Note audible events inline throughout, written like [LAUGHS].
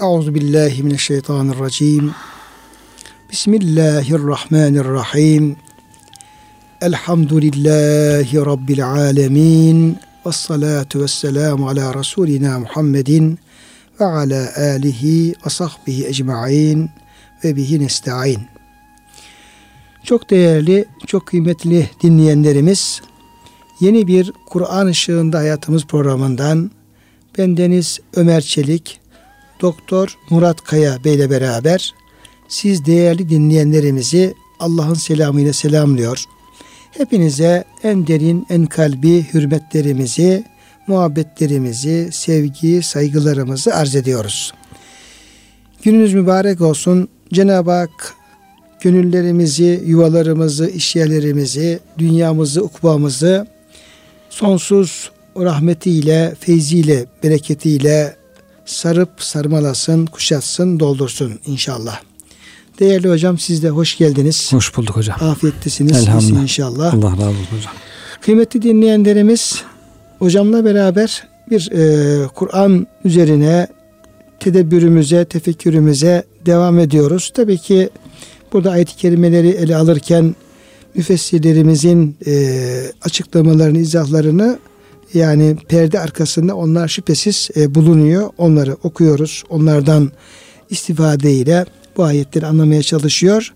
Euzu billahi mineşşeytanirracim. Bismillahirrahmanirrahim. Elhamdülillahi rabbil alamin. Ves salatu vesselamu ala rasulina Muhammedin ve ala alihi ve sahbihi ecmaîn ve bihi nestaîn. Çok değerli, çok kıymetli dinleyenlerimiz, yeni bir Kur'an ışığında hayatımız programından ben Deniz Ömer Çelik, Doktor Murat Kaya Bey ile beraber siz değerli dinleyenlerimizi Allah'ın selamıyla selamlıyor. Hepinize en derin, en kalbi hürmetlerimizi, muhabbetlerimizi, sevgi, saygılarımızı arz ediyoruz. Gününüz mübarek olsun. Cenab-ı Hak gönüllerimizi, yuvalarımızı, işyerlerimizi, dünyamızı, ukbamızı sonsuz rahmetiyle, feyziyle, bereketiyle sarıp sarmalasın, kuşatsın, doldursun inşallah. Değerli hocam siz de hoş geldiniz. Hoş bulduk hocam. Afiyettesiniz Elhamdülillah. inşallah. Allah razı olsun hocam. Kıymetli dinleyenlerimiz hocamla beraber bir e, Kur'an üzerine tedebbürümüze, tefekkürümüze devam ediyoruz. Tabii ki burada ayet-i kerimeleri ele alırken müfessirlerimizin e, açıklamalarını, izahlarını yani perde arkasında onlar şüphesiz e, bulunuyor. Onları okuyoruz. Onlardan istifadeyle bu ayetleri anlamaya çalışıyor.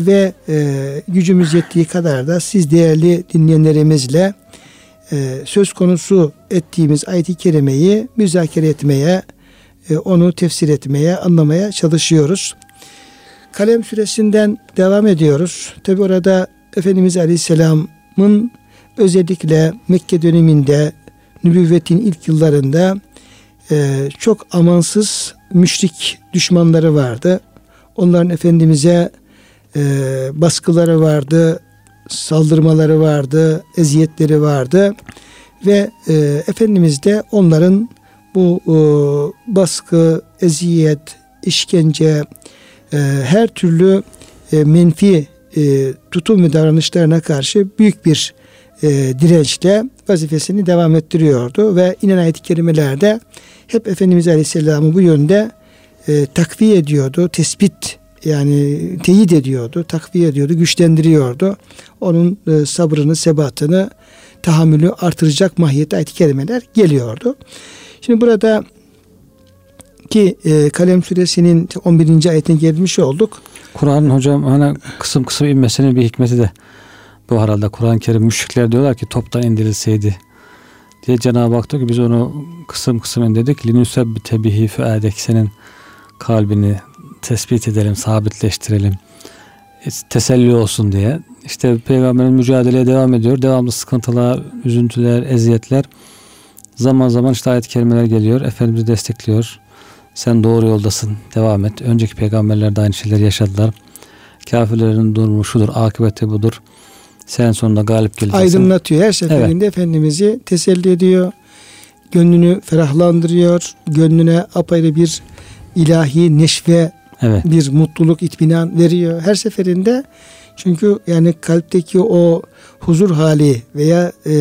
Ve e, gücümüz yettiği kadar da siz değerli dinleyenlerimizle e, söz konusu ettiğimiz ayet-i kerimeyi müzakere etmeye, e, onu tefsir etmeye, anlamaya çalışıyoruz. Kalem süresinden devam ediyoruz. Tabi orada Efendimiz Aleyhisselam'ın özellikle Mekke döneminde nübüvvetin ilk yıllarında e, çok amansız müşrik düşmanları vardı. Onların Efendimiz'e e, baskıları vardı, saldırmaları vardı, eziyetleri vardı ve e, Efendimiz de onların bu e, baskı, eziyet, işkence, e, her türlü e, menfi e, tutum ve davranışlarına karşı büyük bir e, dirençle vazifesini devam ettiriyordu ve inen ayet-i kerimelerde hep Efendimiz Aleyhisselam'ı bu yönde e, takviye ediyordu, tespit yani teyit ediyordu, takviye ediyordu, güçlendiriyordu. Onun e, sabrını, sebatını, tahammülü artıracak mahiyette ayet-i kerimeler geliyordu. Şimdi burada ki e, Kalem suresinin 11. ayetine gelmiş olduk. Kur'an'ın hocam hani kısım kısım inmesinin bir hikmeti de bu herhalde Kur'an-ı Kerim müşrikler diyorlar ki toptan indirilseydi diye Cenab-ı Hak diyor ki biz onu kısım kısım indirdik. Linüsebbite bihi füadek senin kalbini tespit edelim, sabitleştirelim. Teselli olsun diye. İşte peygamberin mücadeleye devam ediyor. Devamlı sıkıntılar, üzüntüler, eziyetler. Zaman zaman işte ayet-i kerimeler geliyor. Efendimizi destekliyor. Sen doğru yoldasın. Devam et. Önceki peygamberler de aynı şeyleri yaşadılar. Kafirlerin durumu şudur. Akıbeti budur. Sen sonunda galip geleceksin. Aydınlatıyor. Her seferinde evet. Efendimiz'i teselli ediyor. Gönlünü ferahlandırıyor. Gönlüne apayrı bir ilahi neşve, evet. bir mutluluk, itminan veriyor. Her seferinde çünkü yani kalpteki o huzur hali veya e,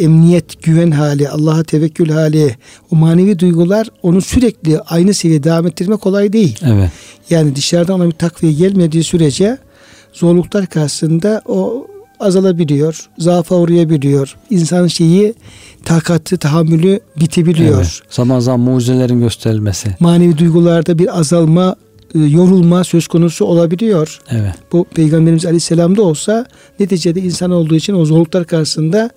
emniyet, güven hali, Allah'a tevekkül hali, o manevi duygular onu sürekli aynı seviyede devam ettirmek kolay değil. Evet. Yani dışarıdan ona bir takviye gelmediği sürece zorluklar karşısında o azalabiliyor, zaafa uğrayabiliyor. İnsan şeyi takatı, tahammülü bitebiliyor. Evet. Zaman zaman mucizelerin gösterilmesi. Manevi duygularda bir azalma, e, yorulma söz konusu olabiliyor. Evet. Bu Peygamberimiz Aleyhisselam'da olsa neticede insan olduğu için o zorluklar karşısında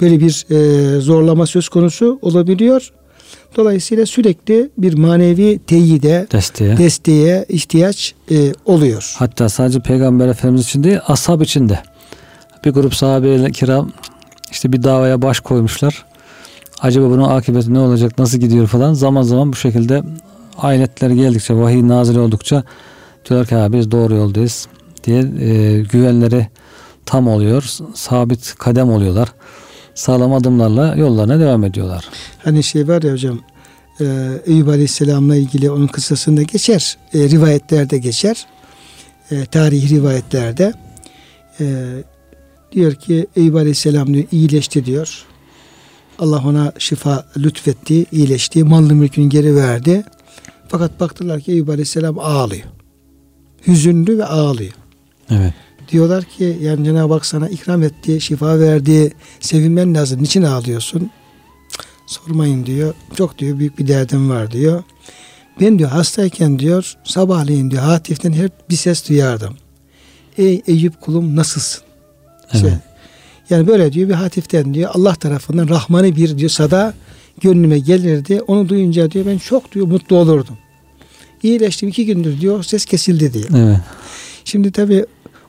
böyle bir e, zorlama söz konusu olabiliyor. Dolayısıyla sürekli bir manevi teyide, desteğe, desteğe ihtiyaç e, oluyor. Hatta sadece Peygamber Efendimiz için değil, ashab için de. Bir grup sahabe kiram işte bir davaya baş koymuşlar. Acaba bunun akıbeti ne olacak, nasıl gidiyor falan. Zaman zaman bu şekilde ayetler geldikçe, vahiy nazil oldukça diyorlar ki biz doğru yoldayız diye e, güvenleri tam oluyor. Sabit kadem oluyorlar sağlam adımlarla yollarına devam ediyorlar. Hani şey var ya hocam e, Eyüp Aleyhisselam'la ilgili onun kıssasında geçer. E, rivayetlerde geçer. E, tarihi rivayetlerde. E, diyor ki Eyüp Aleyhisselam diyor iyileşti diyor. Allah ona şifa lütfetti, iyileşti, mallı mülkünü geri verdi. Fakat baktılar ki Eyüp Aleyhisselam ağlıyor. Hüzünlü ve ağlıyor. Evet. Diyorlar ki yani Cenab-ı Hak sana ikram etti, şifa verdi, sevinmen lazım. Niçin ağlıyorsun? Sormayın diyor. Çok diyor büyük bir derdim var diyor. Ben diyor hastayken diyor sabahleyin diyor hatiften hep bir ses duyardım. Ey Eyüp kulum nasılsın? Evet. Şey, yani böyle diyor bir hatiften diyor Allah tarafından rahmani bir diyor sada gönlüme gelirdi. Onu duyunca diyor ben çok diyor mutlu olurdum. İyileştim iki gündür diyor ses kesildi diyor. Evet. Şimdi tabi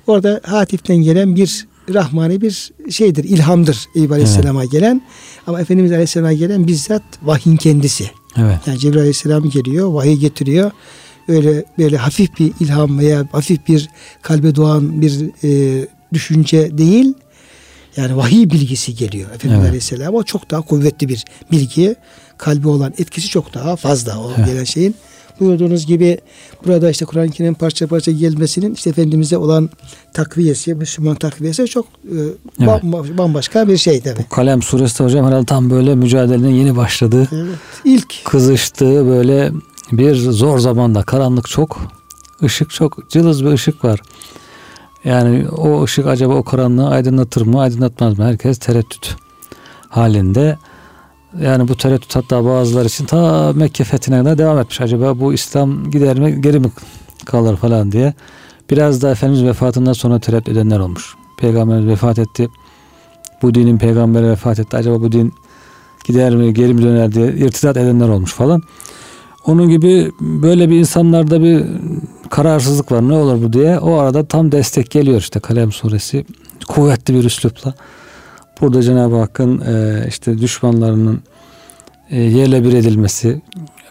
orada hatiften gelen bir rahmani bir şeydir, ilhamdır Eyüp Aleyhisselam'a gelen. Ama Efendimiz Aleyhisselam'a gelen bizzat vahyin kendisi. Evet. Yani Cebrail Aleyhisselam geliyor, vahiy getiriyor. Öyle böyle hafif bir ilham veya hafif bir kalbe doğan bir e, düşünce değil. Yani vahiy bilgisi geliyor Efendimiz Evet. Aleyhisselam. O çok daha kuvvetli bir bilgi. Kalbi olan etkisi çok daha fazla o Evet. gelen şeyin. Buyurduğunuz gibi burada işte Kur'an-ı Kerim'in parça parça gelmesinin işte Efendimiz'e olan takviyesi, Müslüman takviyesi çok e, bam- bambaşka bir şey tabi. Kalem suresi hocam herhalde tam böyle mücadelenin yeni başladığı, Evet. İlk kızıştığı böyle bir zor zamanda karanlık çok, ışık çok, cılız bir ışık var. Yani o ışık acaba o karanlığı aydınlatır mı, aydınlatmaz mı? Herkes tereddüt halinde. Yani bu tereddüt hatta bazıları için ta Mekke fethine kadar devam etmiş. Acaba bu İslam gider mi, geri mi kalır falan diye. Biraz da Efendimiz vefatından sonra tereddüt edenler olmuş. Peygamberimiz vefat etti. Bu dinin peygamberi vefat etti. Acaba bu din gider mi, geri mi döner diye irtidat edenler olmuş falan. Onun gibi böyle bir insanlarda bir kararsızlık var. Ne olur bu diye. O arada tam destek geliyor işte Kalem suresi. Kuvvetli bir üslupla. Burada Cenab-ı Hakk'ın e, işte düşmanlarının e, yerle bir edilmesi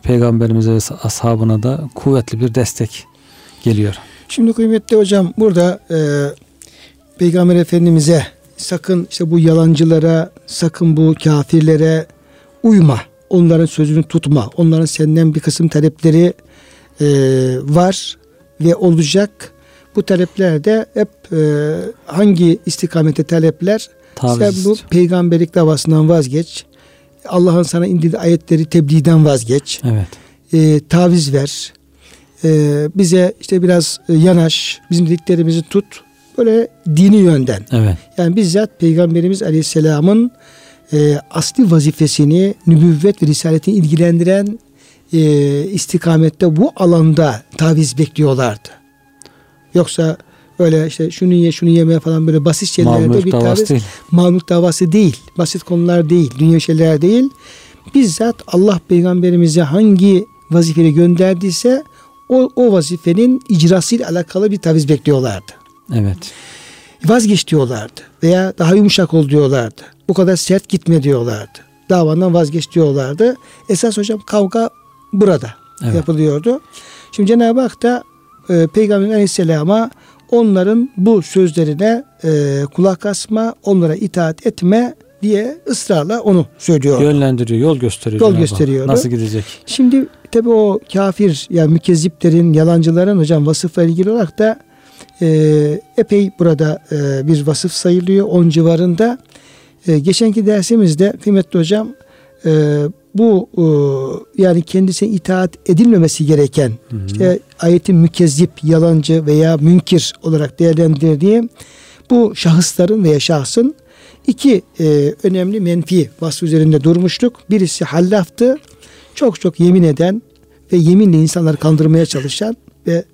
peygamberimize ve ashabına da kuvvetli bir destek geliyor. Şimdi kıymetli hocam burada e, Peygamber Efendimiz'e sakın işte bu yalancılara, sakın bu kafirlere uyma. Onların sözünü tutma. Onların senden bir kısım talepleri e, var ve olacak. Bu talepler de hep e, hangi istikamete talepler? Taviz Sen bu peygamberlik davasından vazgeç. Allah'ın sana indirdiği ayetleri tebliğden vazgeç. Evet. E, taviz ver. E, bize işte biraz e, yanaş. Bizim dediklerimizi tut. Böyle dini yönden. Evet. Yani bizzat Peygamberimiz Aleyhisselam'ın e, asli vazifesini, nübüvvet ve risaletini ilgilendiren e, istikamette bu alanda taviz bekliyorlardı. Yoksa öyle işte şunu ye şunu yemeye falan böyle basit şeylerde bir davası taviz değil. mamluk davası değil. Basit konular değil. Dünya şeyler değil. Bizzat Allah peygamberimize hangi vazifeyi gönderdiyse o, o vazifenin icrasıyla alakalı bir taviz bekliyorlardı. Evet. Vazgeç diyorlardı. Veya daha yumuşak ol diyorlardı. Bu kadar sert gitme diyorlardı. Davandan vazgeç diyorlardı. Esas hocam kavga burada Evet. yapılıyordu. Şimdi Cenab-ı Hak da e, Peygamber Aleyhisselam'a onların bu sözlerine e, kulak asma, onlara itaat etme diye ısrarla onu söylüyor. Yönlendiriyor, yol gösteriyor. Yol gösteriyordu. Nasıl gidecek? Şimdi tabi o kafir ya mükezziplerin, yalancıların hocam vasıfla ilgili olarak da e, epey burada e, bir vasıf sayılıyor. On civarında. E, geçenki dersimizde kıymetli hocam e, bu e, yani kendisine itaat edilmemesi gereken Hı hı. işte ayetin mükezzip, yalancı veya münkir olarak değerlendirdiği bu şahısların veya şahsın iki e, önemli menfi vasfı üzerinde durmuştuk. Birisi hallaftı. Çok çok yemin eden ve yeminle insanları kandırmaya çalışan ve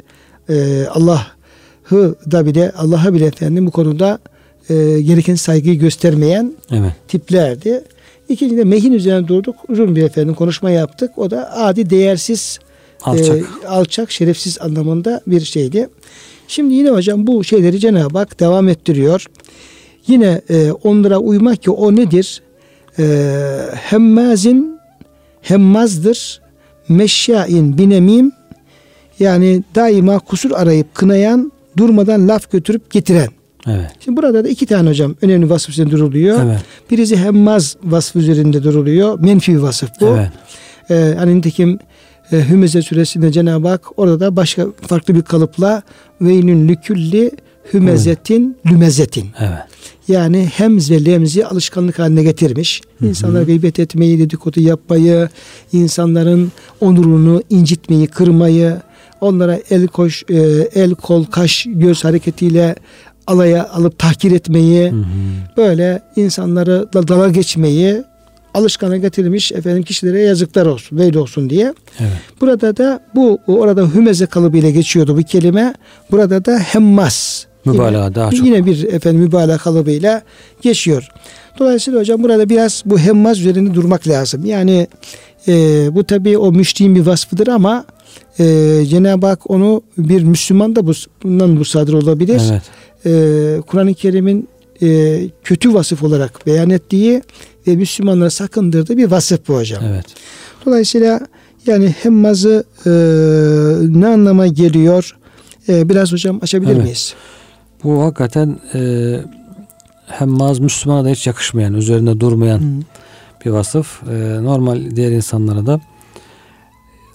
e, Allah'ı da bile Allah'a bile efendim bu konuda e, gereken saygıyı göstermeyen Evet. tiplerdi. İkinci de mehin üzerine durduk. Uzun bir efendim konuşma yaptık. O da adi değersiz Alçak. e, alçak, şerefsiz anlamında bir şeydi. Şimdi yine hocam bu şeyleri Cenab-ı Hak devam ettiriyor. Yine e, onlara uymak ki o nedir? E, hemmazin hemmazdır. Meşşain binemim yani daima kusur arayıp kınayan durmadan laf götürüp getiren. Evet. Şimdi burada da iki tane hocam önemli vasıf üzerinde duruluyor. Evet. Birisi hemmaz vasfı üzerinde duruluyor. Menfi vasıf bu. Evet. Ee, hani nitekim e, Hümeze suresinde Cenab-ı Hak orada da başka farklı bir kalıpla veynün lükülli hümezetin, lümezetin. Evet. Yani hemz ve lemzi alışkanlık haline getirmiş. İnsanlar gıybet etmeyi, dedikodu yapmayı, insanların onurunu incitmeyi, kırmayı, onlara el koş, e, el kol, kaş, göz hareketiyle alaya alıp tahkir etmeyi, Hı hı. böyle insanları da dala geçmeyi alışkanlığa getirmiş efendim kişilere yazıklar olsun, böyle olsun diye. Evet. Burada da bu orada hümeze kalıbıyla geçiyordu bu kelime. Burada da hemmas. Mübalağa yine, daha çok. Yine bir efendim mübalağa kalıbıyla geçiyor. Dolayısıyla hocam burada biraz bu hemmaz üzerinde durmak lazım. Yani e, bu tabii o müşriğin bir vasfıdır ama e, Cenab-ı Hak onu bir Müslüman da bu, bundan musadır olabilir. Evet. E, Kur'an-ı Kerim'in e, kötü vasıf olarak beyan ettiği ve Müslümanlara sakındırdığı bir vasıf bu hocam. Evet. Dolayısıyla yani hemmazı e, ne anlama geliyor? E, biraz hocam açabilir Evet. miyiz? Bu hakikaten e, hemmaz Müslümana da hiç yakışmayan, üzerinde durmayan Hı. bir vasıf. E, normal diğer insanlara da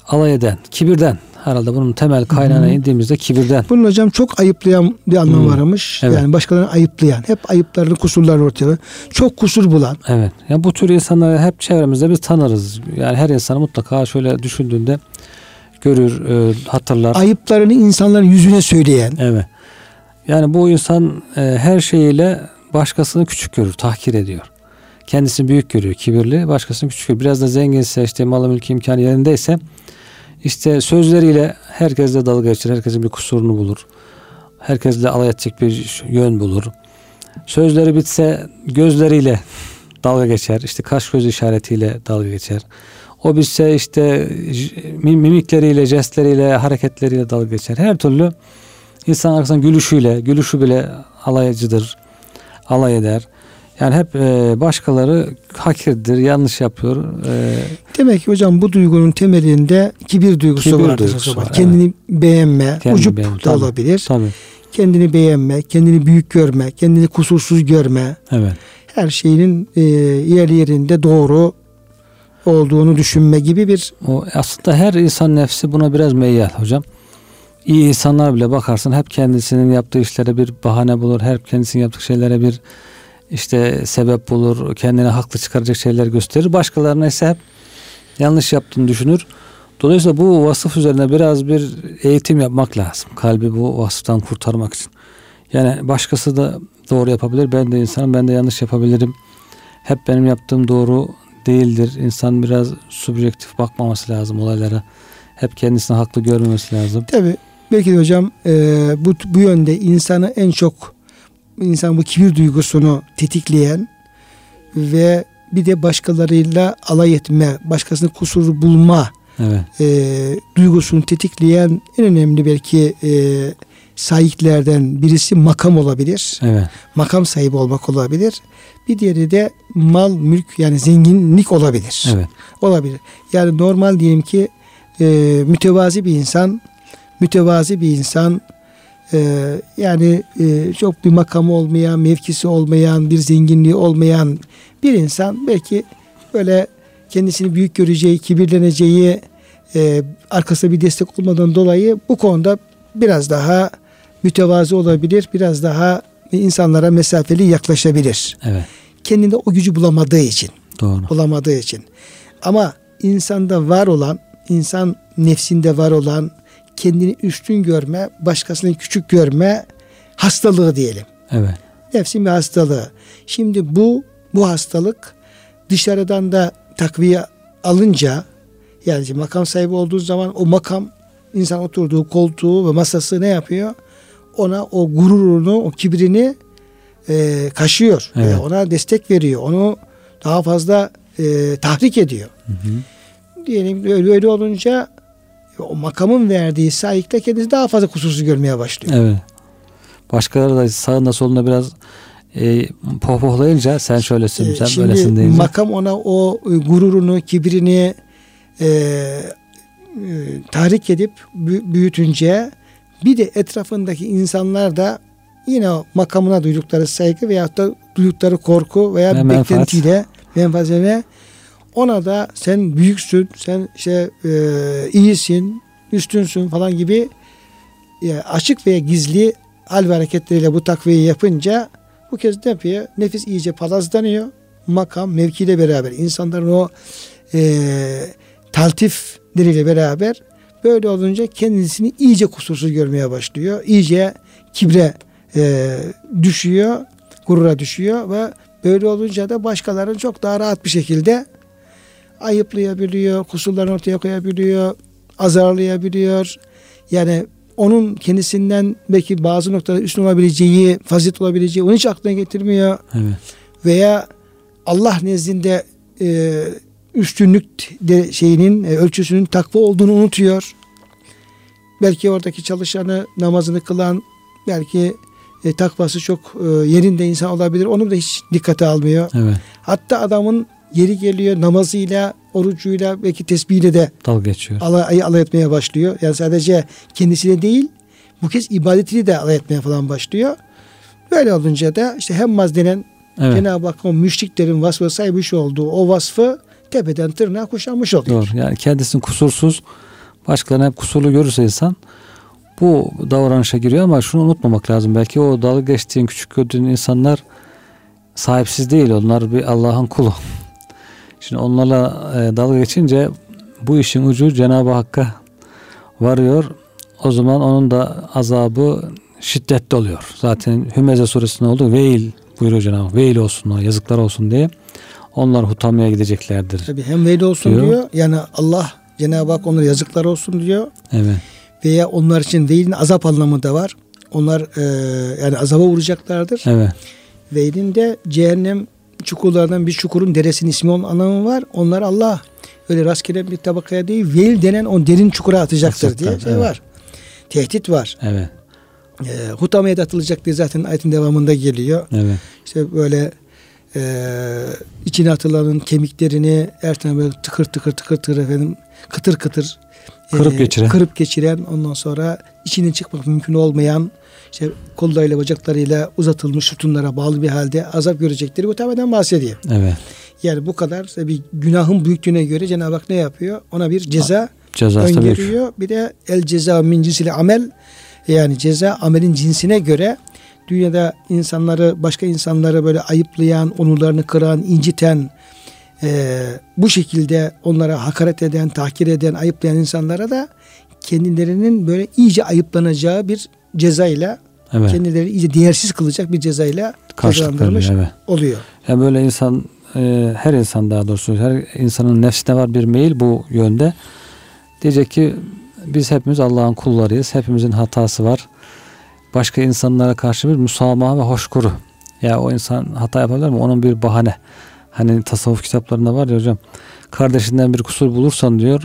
alay eden, kibirden. Herhalde bunun temel kaynağına Hı. indiğimizde kibirden. Bunun hocam çok ayıplayan bir anlam Hı. varmış. Evet. Yani başkalarını ayıplayan, hep ayıplarını, kusurlarını ortaya. Çok kusur bulan. Evet. Ya bu tür insanları hep çevremizde biz tanırız. Yani her insanı mutlaka şöyle düşündüğünde görür, e, hatırlar. Ayıplarını insanların yüzüne söyleyen. Evet. Yani bu insan e, her şeyiyle başkasını küçük görür, tahkir ediyor. Kendisini büyük görüyor, kibirli, başkasını küçük görüyor. Biraz da zenginse, işte malı mülkü imkanı yerindeyse işte sözleriyle herkesle dalga geçer, herkesin bir kusurunu bulur. Herkesle alay edecek bir yön bulur. Sözleri bitse gözleriyle dalga geçer. İşte kaş göz işaretiyle dalga geçer. O bitse işte mimikleriyle, jestleriyle, hareketleriyle dalga geçer. Her türlü İnsan arkasından gülüşüyle, gülüşü bile alaycıdır, alay eder. Yani hep e, başkaları hakirdir, yanlış yapıyor. E, Demek ki hocam bu duygunun temelinde kibir duygusu Kibir vardır. duygusu var, Kendini beğenme, Kendini ucup beğenme, da tabii. olabilir. tabii, Kendini beğenme, kendini büyük görme, kendini kusursuz görme. evet, Her şeyinin e, yer yerinde doğru olduğunu düşünme gibi bir o aslında her insan nefsi buna biraz meyyal hocam. İyi insanlar bile bakarsın hep kendisinin yaptığı işlere bir bahane bulur. Hep kendisinin yaptığı şeylere bir işte sebep bulur. Kendine haklı çıkaracak şeyler gösterir. Başkalarına ise hep yanlış yaptığını düşünür. Dolayısıyla bu vasıf üzerine biraz bir eğitim yapmak lazım. Kalbi bu vasıftan kurtarmak için. Yani başkası da doğru yapabilir. Ben de insanım. Ben de yanlış yapabilirim. Hep benim yaptığım doğru değildir. İnsan biraz subjektif bakmaması lazım olaylara. Hep kendisini haklı görmemesi lazım. Tabi belki de hocam e, bu, bu yönde insanı en çok insan bu kibir duygusunu tetikleyen ve bir de başkalarıyla alay etme, başkasının kusuru bulma Evet. e, duygusunu tetikleyen en önemli belki e, sahiplerden birisi makam olabilir. Evet. Makam sahibi olmak olabilir. Bir diğeri de mal, mülk yani zenginlik olabilir. Evet. Olabilir. Yani normal diyelim ki e, mütevazi bir insan, mütevazi bir insan e, yani e, çok bir makamı olmayan, mevkisi olmayan, bir zenginliği olmayan bir insan belki böyle kendisini büyük göreceği, kibirleneceği e, arkasında bir destek olmadan dolayı bu konuda biraz daha mütevazı olabilir, biraz daha insanlara mesafeli yaklaşabilir. Evet. Kendinde o gücü bulamadığı için Doğru. bulamadığı için. Ama insanda var olan, insan nefsinde var olan kendini üstün görme, başkasını küçük görme hastalığı diyelim. Evet. Nefsin bir hastalığı. Şimdi bu bu hastalık dışarıdan da takviye alınca yani makam sahibi olduğu zaman o makam insan oturduğu koltuğu ve masası ne yapıyor? Ona o gururunu, o kibrini e, kaşıyor. Evet. Veya ona destek veriyor. Onu daha fazla e, tahrik ediyor. Hı hı. Diyelim ki öyle, öyle olunca o makamın verdiği saygıyla kendisi daha fazla kusursuz görmeye başlıyor. Evet. Başkaları da sağında solunda biraz e, pohpohlayınca sen şöylesin, Ee, sen Şimdi böylesin deyince. makam ona o e, gururunu, kibrini e, e, tahrik edip bü- büyütünce bir de etrafındaki insanlar da yine o makamına duydukları saygı veyahut da duydukları korku veya Ve menfaat. beklentiyle menfaatine ona da sen büyüksün, sen işte e, iyisin, üstünsün falan gibi e, açık veya gizli hal ve hareketleriyle bu takviyeyi yapınca bu kez ne yapıyor? Nefis iyice palazlanıyor. Makam, mevkiyle beraber insanların o e, taltifleriyle beraber böyle olunca kendisini iyice kusursuz görmeye başlıyor. İyice kibre e, düşüyor, gurura düşüyor ve böyle olunca da başkalarını çok daha rahat bir şekilde ayıplayabiliyor, kusurlarını ortaya koyabiliyor, azarlayabiliyor. Yani onun kendisinden belki bazı noktada üstün olabileceği, fazilet olabileceği onu hiç aklına getirmiyor. Evet. Veya Allah nezdinde e, üstünlük de şeyinin e, ölçüsünün takva olduğunu unutuyor. Belki oradaki çalışanı namazını kılan belki e, takvası çok e, yerinde insan olabilir. Onu da hiç dikkate almıyor. Evet. Hatta adamın yeri geliyor namazıyla, orucuyla belki tesbihiyle de Dalga geçiyor. alay, alay etmeye başlıyor. Yani sadece kendisiyle değil bu kez ibadetiyle de alay etmeye falan başlıyor. Böyle olunca da işte hemmaz denen Evet. Cenab-ı Hakk'ın müşriklerin vasfı saymış olduğu o vasfı tepeden tırnağa kuşanmış oluyor. Doğru. Yani kendisini kusursuz, başkalarını hep kusurlu görürse insan bu davranışa giriyor ama şunu unutmamak lazım. Belki o dalga geçtiğin, küçük gördüğün insanlar sahipsiz değil. Onlar bir Allah'ın kulu. Şimdi onlarla e, dalga geçince bu işin ucu Cenab-ı Hakk'a varıyor. O zaman onun da azabı şiddetli oluyor. Zaten Hümeze suresinde oldu. Veil buyuruyor Cenab-ı Hak. Veil olsun, ona, yazıklar olsun diye. Onlar hutamaya gideceklerdir. Tabii hem veli olsun Diyor. diyor. Yani Allah Cenab-ı Hak onlara yazıklar olsun diyor. Evet. Veya onlar için veilin azap anlamı da var. Onlar e, yani azaba uğrayacaklardır. Evet. Veilin de cehennem çukurlardan bir çukurun deresinin ismi onun anlamı var. Onlar Allah öyle rastgele bir tabakaya değil veil denen o derin çukura atacaktır diye Atacaklar, şey evet. var. Tehdit var. Evet. E, hutamaya da atılacak diye zaten ayetin devamında geliyor. Evet. İşte böyle e, içine atılanın kemiklerini her tane böyle tıkır tıkır tıkır tıkır efendim kıtır kıtır Kırıp geçiren. kırıp geçiren ondan sonra içinden çıkmak mümkün olmayan işte kollarıyla bacaklarıyla uzatılmış sütunlara bağlı bir halde azap görecekleri bu tamamen bahsediyor. Evet. Yani bu kadar bir günahın büyüklüğüne göre Cenab-ı Hak ne yapıyor? Ona bir ceza Cezası öngörüyor. Bir de el ceza min cinsil amel yani ceza amelin cinsine göre dünyada insanları başka insanları böyle ayıplayan, onurlarını kıran, inciten e, bu şekilde onlara hakaret eden, tahkir eden, ayıplayan insanlara da kendilerinin böyle iyice ayıplanacağı bir cezayla Evet. kendileri iyice değersiz kılacak bir cezayla Karşılık cezalandırılmış. Evet. oluyor. Yani böyle insan e, her insan daha doğrusu her insanın nefsine var bir meyil bu yönde. Diyecek ki biz hepimiz Allah'ın kullarıyız. Hepimizin hatası var. Başka insanlara karşı bir müsamaha ve hoşgörü. Ya o insan hata yapabilir mi? Onun bir bahane. Hani tasavvuf kitaplarında var ya hocam. Kardeşinden bir kusur bulursan diyor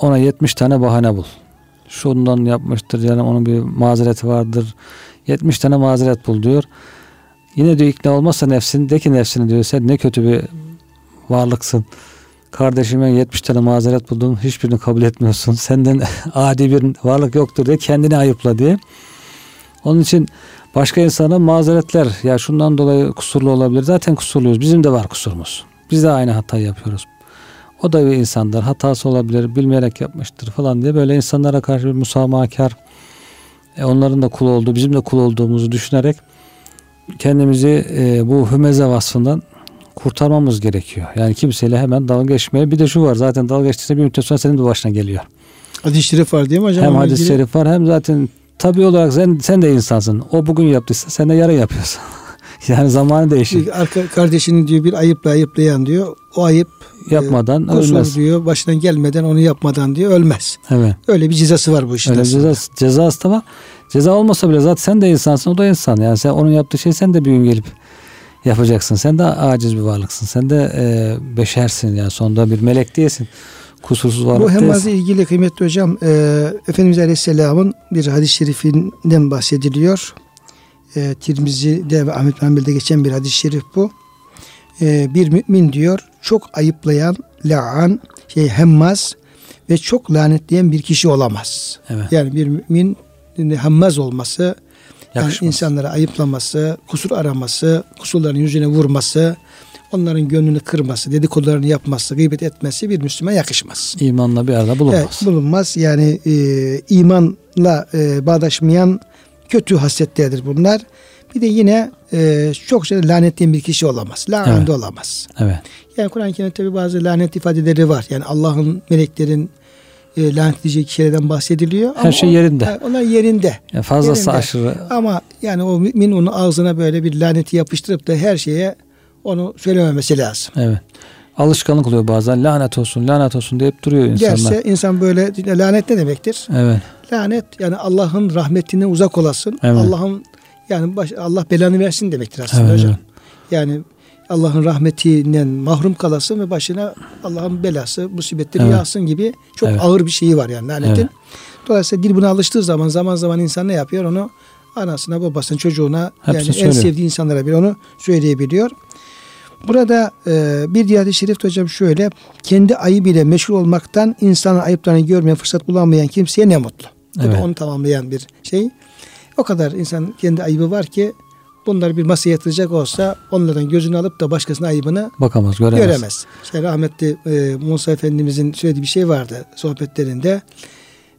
ona 70 tane bahane bul. Şundan yapmıştır yani onun bir mazereti vardır. 70 tane mazeret bul diyor. Yine diyor ikna olmazsa nefsin de ki nefsini diyor sen ne kötü bir varlıksın. Kardeşime 70 tane mazeret buldum hiçbirini kabul etmiyorsun. Senden [LAUGHS] adi bir varlık yoktur diye kendini ayıpla diye. Onun için başka insana mazeretler ya şundan dolayı kusurlu olabilir. Zaten kusurluyuz. Bizim de var kusurumuz. Biz de aynı hatayı yapıyoruz. O da bir insandır. Hatası olabilir. Bilmeyerek yapmıştır falan diye böyle insanlara karşı bir musamahakar e, onların da kul olduğu, bizim de kul olduğumuzu düşünerek kendimizi e, bu hümeze vasfından kurtarmamız gerekiyor. Yani kimseyle hemen dalga geçmeye. Bir de şu var zaten dalga geçtiğinde bir müddet sonra senin de başına geliyor. Hadis-i şerif var değil mi hocam? hem hadis-i şerif var hem zaten tabi olarak sen, sen de insansın. O bugün yaptıysa sen de yarın yapıyorsun. [LAUGHS] yani zamanı değişir. Bir arka kardeşini diyor bir ayıpla ayıplayan diyor. O ayıp Yapmadan e, ölmez. diyor. Başına gelmeden onu yapmadan diyor ölmez. Evet. Öyle bir cezası var bu işin. Öyle aslında. ceza, cezası da var. Ceza olmasa bile zaten sen de insansın o da insan. Yani sen onun yaptığı şey sen de bir gün gelip yapacaksın. Sen de aciz bir varlıksın. Sen de e, beşersin yani sonunda bir melek değilsin. Kusursuz varlık Bu değilsin. hemmazla ilgili kıymetli hocam e, Efendimiz Aleyhisselam'ın bir hadis-i şerifinden bahsediliyor. E, Tirmizi'de ve Ahmet Hanbel'de geçen bir hadis-i şerif bu. E, bir mümin diyor çok ayıplayan, la'an, şey, hemmaz ve çok lanetleyen bir kişi olamaz. Evet. Yani bir mümin hemmaz olması, yani Yakışmaz. insanlara ayıplaması, kusur araması, kusurların yüzüne vurması, onların gönlünü kırması, dedikodularını yapması, gıybet etmesi bir Müslüman yakışmaz. İmanla bir arada bulunmaz. Evet, bulunmaz. Yani e, imanla e, bağdaşmayan kötü hasletlerdir bunlar. Bir de yine e, çok şey lanetli bir kişi olamaz. Lanetli Evet. olamaz. Evet. Yani Kur'an-ı Kerim'de tabi bazı lanet ifadeleri var. Yani Allah'ın meleklerin e, lanetleyeceği kişilerden bahsediliyor. Her şey yerinde. Ha, Onlar yerinde. Yani fazlası Yerinde. aşırı. Ama yani o mümin onun ağzına böyle bir laneti yapıştırıp da her şeye onu söylememesi lazım. Evet. Alışkanlık oluyor bazen. Lanet olsun, lanet olsun deyip duruyor insanlar. Gerçi insan böyle lanet ne demektir? Evet. Lanet yani Allah'ın rahmetine uzak olasın. Evet. Allah'ın yani baş- Allah belanı versin demektir aslında Evet, hocam. evet. Yani Allah'ın rahmetinden mahrum kalasın ve başına Allah'ın belası, musibetleri Evet. yağsın gibi çok Evet. ağır bir şeyi var yani lanetin. Evet. Dolayısıyla dil buna alıştığı zaman zaman zaman insan ne yapıyor? Onu anasına, babasına, çocuğuna Hepsini yani en söylüyor. sevdiği insanlara bir onu söyleyebiliyor. Burada e, bir diğer şerif hocam şöyle kendi ayıp ile meşhur olmaktan insanın ayıplarını görmeye fırsat bulamayan kimseye ne mutlu. Bu Evet. da onu tamamlayan bir şey. O kadar insan kendi ayıbı var ki bunları bir masaya yatıracak olsa onlardan gözünü alıp da başkasının ayıbını Bakamaz, göremez. göremez. İşte rahmetli e, Musa Efendimizin söylediği bir şey vardı sohbetlerinde.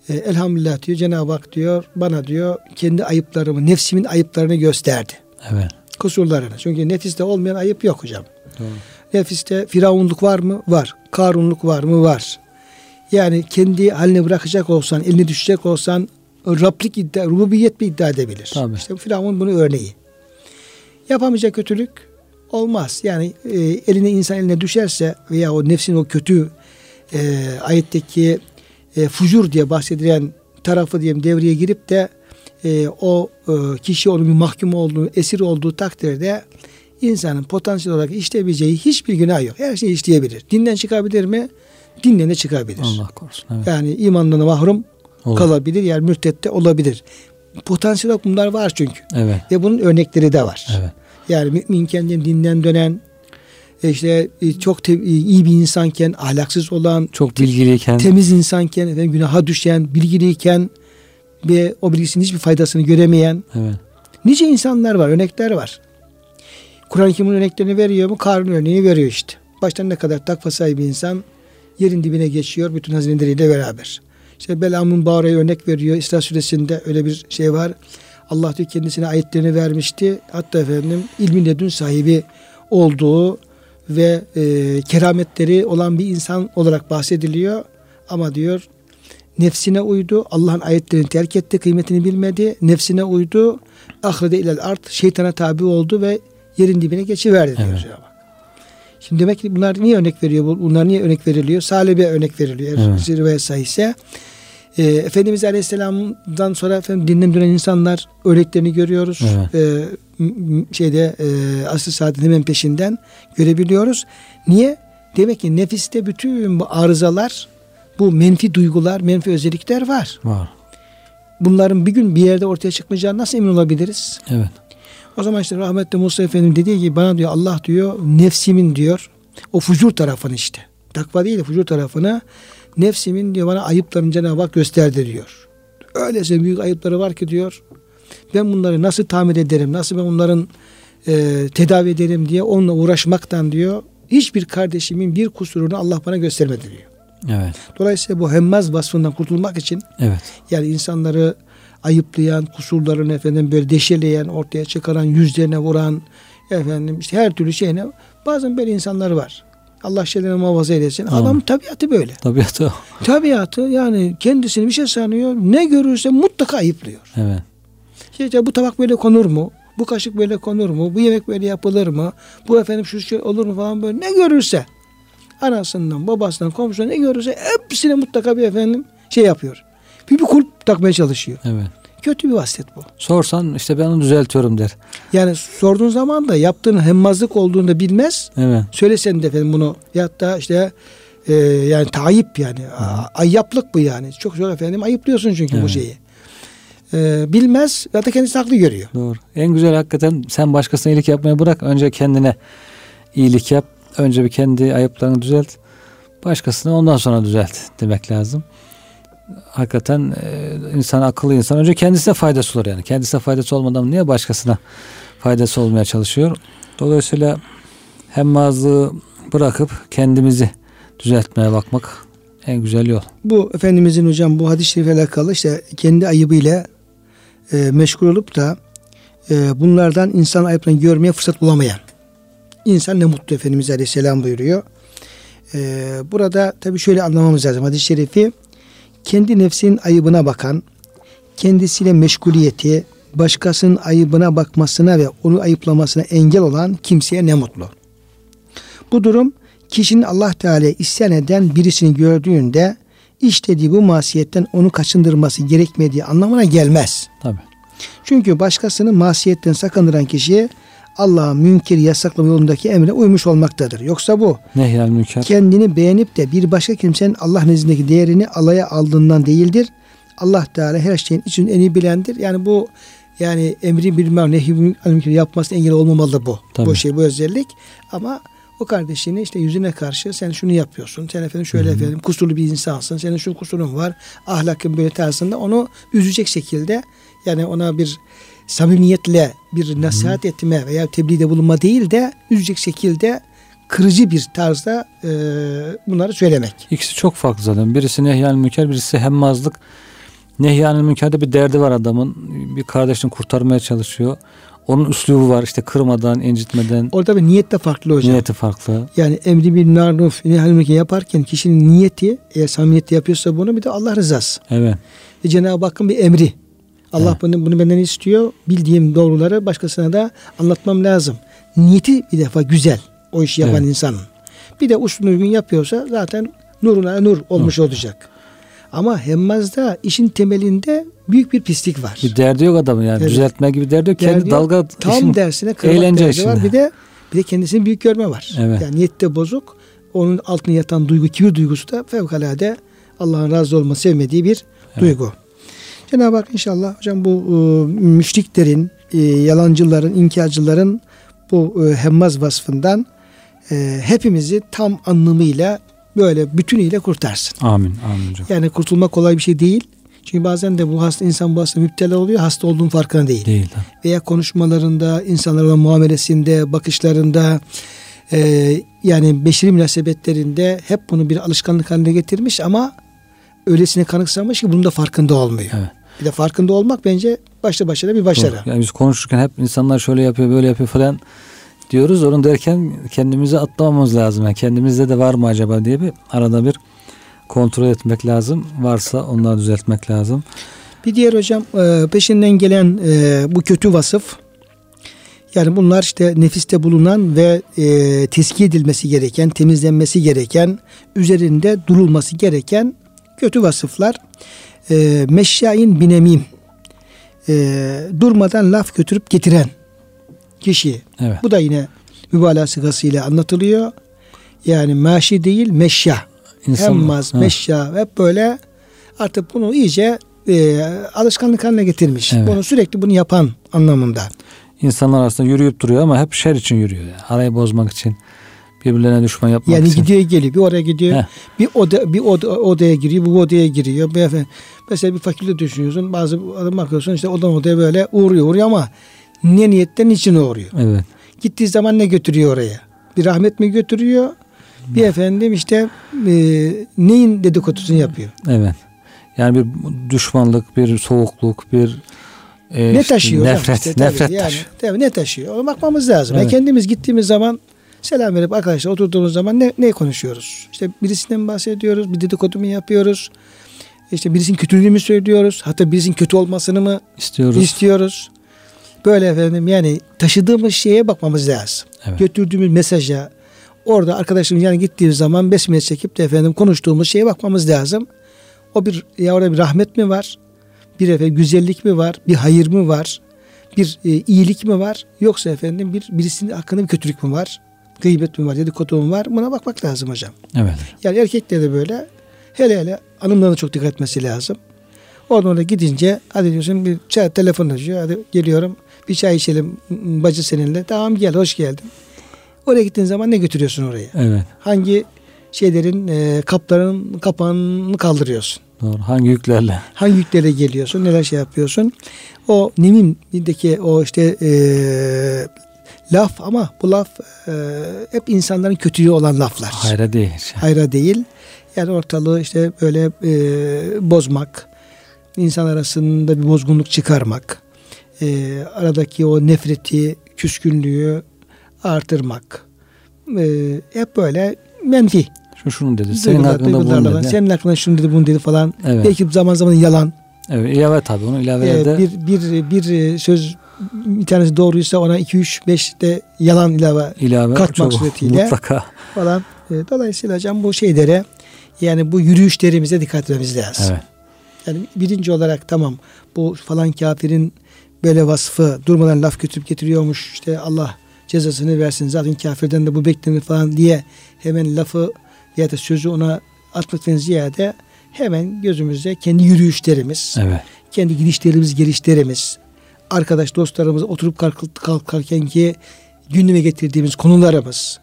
E, elhamdülillah diyor Cenab-ı Hak diyor bana diyor kendi ayıplarımı, nefsimin ayıplarını gösterdi. Evet. Kusurlarını. Çünkü nefiste olmayan ayıp yok hocam. Doğru. Nefiste firavunluk var mı? Var. Karunluk var mı? Var. Yani kendi haline bırakacak olsan, eline düşecek olsan Rablik iddia, rububiyet bir iddia edebilir. Tabii. İşte Firavun bunu örneği. Yapamayacak kötülük olmaz. Yani e, eline insan eline düşerse veya o nefsin o kötü e, ayetteki e, fucur diye bahsedilen tarafı diyelim devreye girip de e, o e, kişi onun bir mahkum olduğu, esir olduğu takdirde insanın potansiyel olarak işleyebileceği hiçbir günah yok. Her şeyi işleyebilir. Dinden çıkabilir mi? Dinden de çıkabilir. Allah korusun. Evet. Yani imandan mahrum Olur. kalabilir. Yani mürtette olabilir. Potansiyel olarak bunlar var çünkü. Evet. Ve bunun örnekleri de var. Evet. Yani mümin kendini dinden dönen, e, işte e, çok te- iyi bir insanken, ahlaksız olan, Çok bilgiliyken temiz insanken, efendim, günaha düşen, bilgiliyken ve o bilgisinin hiçbir faydasını göremeyen evet. nice insanlar var, örnekler var. Kur'an-ı Kerim'in örneklerini veriyor mu? Karun örneğini veriyor işte. Baştan ne kadar takva sahibi insan yerin dibine geçiyor bütün hazineleriyle beraber. İşte Belam'ın Bağra'ya örnek veriyor. İsra suresinde öyle bir şey var. Allah diyor kendisine ayetlerini vermişti. Hatta efendim ilmin ledün sahibi olduğu ve e, kerametleri olan bir insan olarak bahsediliyor. Ama diyor nefsine uydu. Allah'ın ayetlerini terk etti. Kıymetini bilmedi. Nefsine uydu. Ahrede ilel art. Şeytana tabi oldu ve yerin dibine geçiverdi diyor. Evet. Hak. Şimdi demek ki bunlar niye örnek veriyor? Bu- Bunlar niye örnek veriliyor? Salih'e örnek veriliyor. Evet. zirveye sahihse. Ee, Efendimiz Aleyhisselam'dan sonra efendim dinden dönen insanlar örneklerini görüyoruz. Evet. M- şeyde e, asr saatin hemen peşinden görebiliyoruz. Niye? Demek ki nefiste bütün bu arızalar, bu menfi duygular, menfi özellikler var. Var. Bunların bir gün bir yerde ortaya çıkmayacağına nasıl emin olabiliriz? Evet. O zaman işte rahmetli Musa Efendi dediği gibi bana diyor Allah diyor nefsimin diyor o fucur tarafını işte. Takva değil de fucur tarafını nefsimin diyor bana ayıplarını Cenab-ı Hak gösterdi diyor. Öylese büyük ayıpları var ki diyor. Ben bunları nasıl tamir ederim, nasıl ben onların e, tedavi ederim diye onunla uğraşmaktan diyor. Hiçbir kardeşimin bir kusurunu Allah bana göstermedi diyor. Evet. Dolayısıyla bu hemmaz vasfından kurtulmak için Evet. yani insanları ayıplayan, kusurlarını efendim böyle deşeleyen, ortaya çıkaran, yüzlerine vuran efendim işte her türlü şeyine bazen böyle insanlar var. Allah şeylerine muhafaza eylesin. Amin. Adam tabiatı böyle. Tabiatı. [LAUGHS] Tabiatı yani kendisini bir şey sanıyor. Ne görürse mutlaka ayıplıyor. Evet. İşte bu tabak böyle konur mu? Bu kaşık böyle konur mu? Bu yemek böyle yapılır mı? Bu efendim şu şey olur mu falan böyle ne görürse anasından, babasından, komşusundan ne görürse hepsine mutlaka bir efendim şey yapıyor. Bir, bir kulp takmaya çalışıyor. Evet. Kötü bir vasiyet bu. Sorsan işte ben onu düzeltiyorum der. Yani sorduğun zaman da yaptığın hemmazlık olduğunu da bilmez. Evet. Söylesen de efendim bunu ya da işte e, yani tayip yani a- ayyaplık bu yani. Çok çok efendim ayıplıyorsun çünkü bu Evet. şeyi. E, bilmez ya da kendisi haklı görüyor. Doğru. En güzel hakikaten sen başkasına iyilik yapmayı bırak. Önce kendine iyilik yap. Önce bir kendi ayıplarını düzelt. Başkasını ondan sonra düzelt demek lazım. Hakikaten e, insan akıllı insan önce kendisine faydası olur yani. Kendisine faydası olmadan niye başkasına faydası olmaya çalışıyor? Dolayısıyla hemmazlığı bırakıp kendimizi düzeltmeye bakmak en güzel yol. Bu Efendimizin hocam bu hadis-i şerifle alakalı işte kendi ayıbıyla e, meşgul olup da e, bunlardan insan ayıplarını görmeye fırsat bulamayan insan ne mutlu Efendimiz Aleyhisselam buyuruyor. E, burada tabi şöyle anlamamız lazım hadis-i şerifi kendi nefsinin ayıbına bakan kendisiyle meşguliyeti başkasının ayıbına bakmasına ve onu ayıplamasına engel olan kimseye ne mutlu. Bu durum kişinin Allah Teala isyan eden birisini gördüğünde işlediği bu masiyetten onu kaçındırması gerekmediği anlamına gelmez. Tabii. Çünkü başkasını masiyetten sakındıran kişiye Allah'ın münker yasaklama yolundaki emre uymuş olmaktadır. Yoksa bu Nehyal münker. kendini beğenip de bir başka kimsenin Allah nezdindeki değerini alaya aldığından değildir. Allah Teala her şeyin için en iyi bilendir. Yani bu yani emri bilmem nehi münker yapmasına engel olmamalı bu. Tabii. Bu şey bu özellik. Ama o kardeşini işte yüzüne karşı sen şunu yapıyorsun. Sen efendim şöyle efendim kusurlu bir insansın. Senin şu kusurun var. Ahlakın böyle tarzında onu üzecek şekilde yani ona bir samimiyetle bir nasihat etme veya tebliğde bulunma değil de üzecek şekilde kırıcı bir tarzda e, bunları söylemek. İkisi çok farklı zaten. Birisi nehyal münker, birisi hemmazlık. Nehyanil münkerde bir derdi var adamın. Bir kardeşini kurtarmaya çalışıyor. Onun üslubu var işte kırmadan, incitmeden. Orada bir niyet de farklı hocam. Niyeti farklı. Yani emri bir maruf nehyal yaparken kişinin niyeti eğer samimiyetle yapıyorsa bunu bir de Allah rızası. Evet. Ve Cenab-ı Hakk'ın bir emri. Allah Evet. bunu, bunu benden istiyor. Bildiğim doğruları başkasına da anlatmam lazım. Niyeti bir defa güzel o işi yapan Evet. insanın. Bir de usulü uygun yapıyorsa zaten nuruna nur olmuş olacak. Ama hemmazda işin temelinde büyük bir pislik var. Bir derdi yok adamın yani. Evet. Düzeltme gibi derdi yok. Kendi Derdi yok. dalga Tam işin- dersine eğlence derdi var. Bir de bir de kendisini büyük görme var. Evet. Yani niyette bozuk. Onun altına yatan duygu, kibir duygusu da fevkalade Allah'ın razı olma sevmediği bir duygu. Cenab-ı Hak inşallah hocam bu e, müşriklerin, e, yalancıların, inkarcıların bu e, hemmaz vasfından e, hepimizi tam anlamıyla böyle bütünüyle kurtarsın. Amin. Amin hocam. Yani kurtulmak kolay bir şey değil. Çünkü bazen de bu hasta insan bu hasta müptela oluyor. Hasta olduğunun farkında değil. Değil. Veya konuşmalarında, insanlarla muamelesinde, bakışlarında e, yani beşeri münasebetlerinde hep bunu bir alışkanlık haline getirmiş ama öylesine kanıksamış ki bunun da farkında olmuyor. Evet. Bir de farkında olmak bence başlı başına bir başarı. Doğru. Yani biz konuşurken hep insanlar şöyle yapıyor, böyle yapıyor falan diyoruz. Onu derken kendimizi atlamamız lazım. Yani kendimizde de var mı acaba diye bir arada bir kontrol etmek lazım. Varsa onları düzeltmek lazım. Bir diğer hocam e, peşinden gelen e, bu kötü vasıf yani bunlar işte nefiste bulunan ve e, teskiye edilmesi gereken, temizlenmesi gereken, üzerinde durulması gereken kötü vasıflar. E, meşşain binemim e, durmadan laf götürüp getiren kişi. Evet. Bu da yine mübalağa sıgasıyla anlatılıyor. Yani maşi değil meşya. Hemmaz, Ha. meşya hep böyle artık bunu iyice e, alışkanlık haline getirmiş. Evet. Bunu sürekli bunu yapan anlamında. İnsanlar aslında yürüyüp duruyor ama hep şer için yürüyor. Yani. Arayı bozmak için, birbirlerine düşman yapmak Yani için. gidiyor geliyor bir oraya gidiyor. Heh. Bir oda bir oda, odaya giriyor, bu odaya giriyor. Beyefendi, mesela bir fakülte düşünüyorsun. Bazı adam bakıyorsun işte odan odaya böyle uğruyor uğruyor ama ne niyetten için uğruyor. Evet. Gittiği zaman ne götürüyor oraya? Bir rahmet mi götürüyor? Bir efendim işte e, neyin dedikodusunu yapıyor? Evet. Yani bir düşmanlık, bir soğukluk, bir e, ne taşıyor nefret, işte tabii nefret yani, taşıyor. tabii ne taşıyor? Ona bakmamız lazım. Yani Evet. kendimiz gittiğimiz zaman selam verip arkadaşlar oturduğumuz zaman ne, ne konuşuyoruz? İşte birisinden bahsediyoruz? Bir dedikodu mu yapıyoruz? İşte birisinin kötülüğünü mü söylüyoruz? Hatta birisinin kötü olmasını mı İstiyoruz. istiyoruz? Böyle efendim yani taşıdığımız şeye bakmamız lazım. Evet. Götürdüğümüz mesaja orada arkadaşımız yani gittiğimiz zaman besmele çekip de efendim konuştuğumuz şeye bakmamız lazım. O bir ya orada bir rahmet mi var? Bir efendim güzellik mi var? Bir hayır mı var? Bir e, iyilik mi var? Yoksa efendim bir birisinin hakkında bir kötülük mü var? Gıybet mi var? Dedikodu mu var? Buna bakmak lazım hocam. Evet. Yani erkekler de böyle hele hele hanımların çok dikkat etmesi lazım. Oradan oraya gidince hadi diyorsun bir çay telefon açıyor. Hadi geliyorum bir çay içelim bacı seninle. Tamam gel hoş geldin. Oraya gittiğin zaman ne götürüyorsun oraya? Evet. Hangi şeylerin e, kapların kapağını kaldırıyorsun? Doğru. Hangi yüklerle? Hangi yüklerle geliyorsun? Neler şey yapıyorsun? O Nemim'deki o işte e, laf ama bu laf e, hep insanların kötülüğü olan laflar. Hayra değil. hayra değil. Yani ortalığı işte böyle e, bozmak, insan arasında bir bozgunluk çıkarmak, e, aradaki o nefreti, küskünlüğü artırmak. E, hep böyle menfi. Şu şunu dedi. Senin hakkında bunu dedi. Senin hakkında şunu dedi, bunu dedi falan. Evet. Belki zaman zaman yalan. Evet, ilave tabii onu ilavelerde. Ee, bir, bir, bir söz bir tanesi doğruysa ona 2 3 5 de yalan ilave, ilave katmak suretiyle mutlaka falan. E, dolayısıyla hocam bu şeylere yani bu yürüyüşlerimize dikkat etmemiz lazım. Evet. Yani birinci olarak tamam bu falan kafirin böyle vasfı durmadan laf götürüp getiriyormuş işte Allah cezasını versin zaten kafirden de bu beklenir falan diye hemen lafı ya da sözü ona atmaktan ziyade hemen gözümüzde kendi yürüyüşlerimiz, evet. kendi gidişlerimiz, gelişlerimiz, arkadaş dostlarımız oturup kalkarken ki gündeme getirdiğimiz konularımız,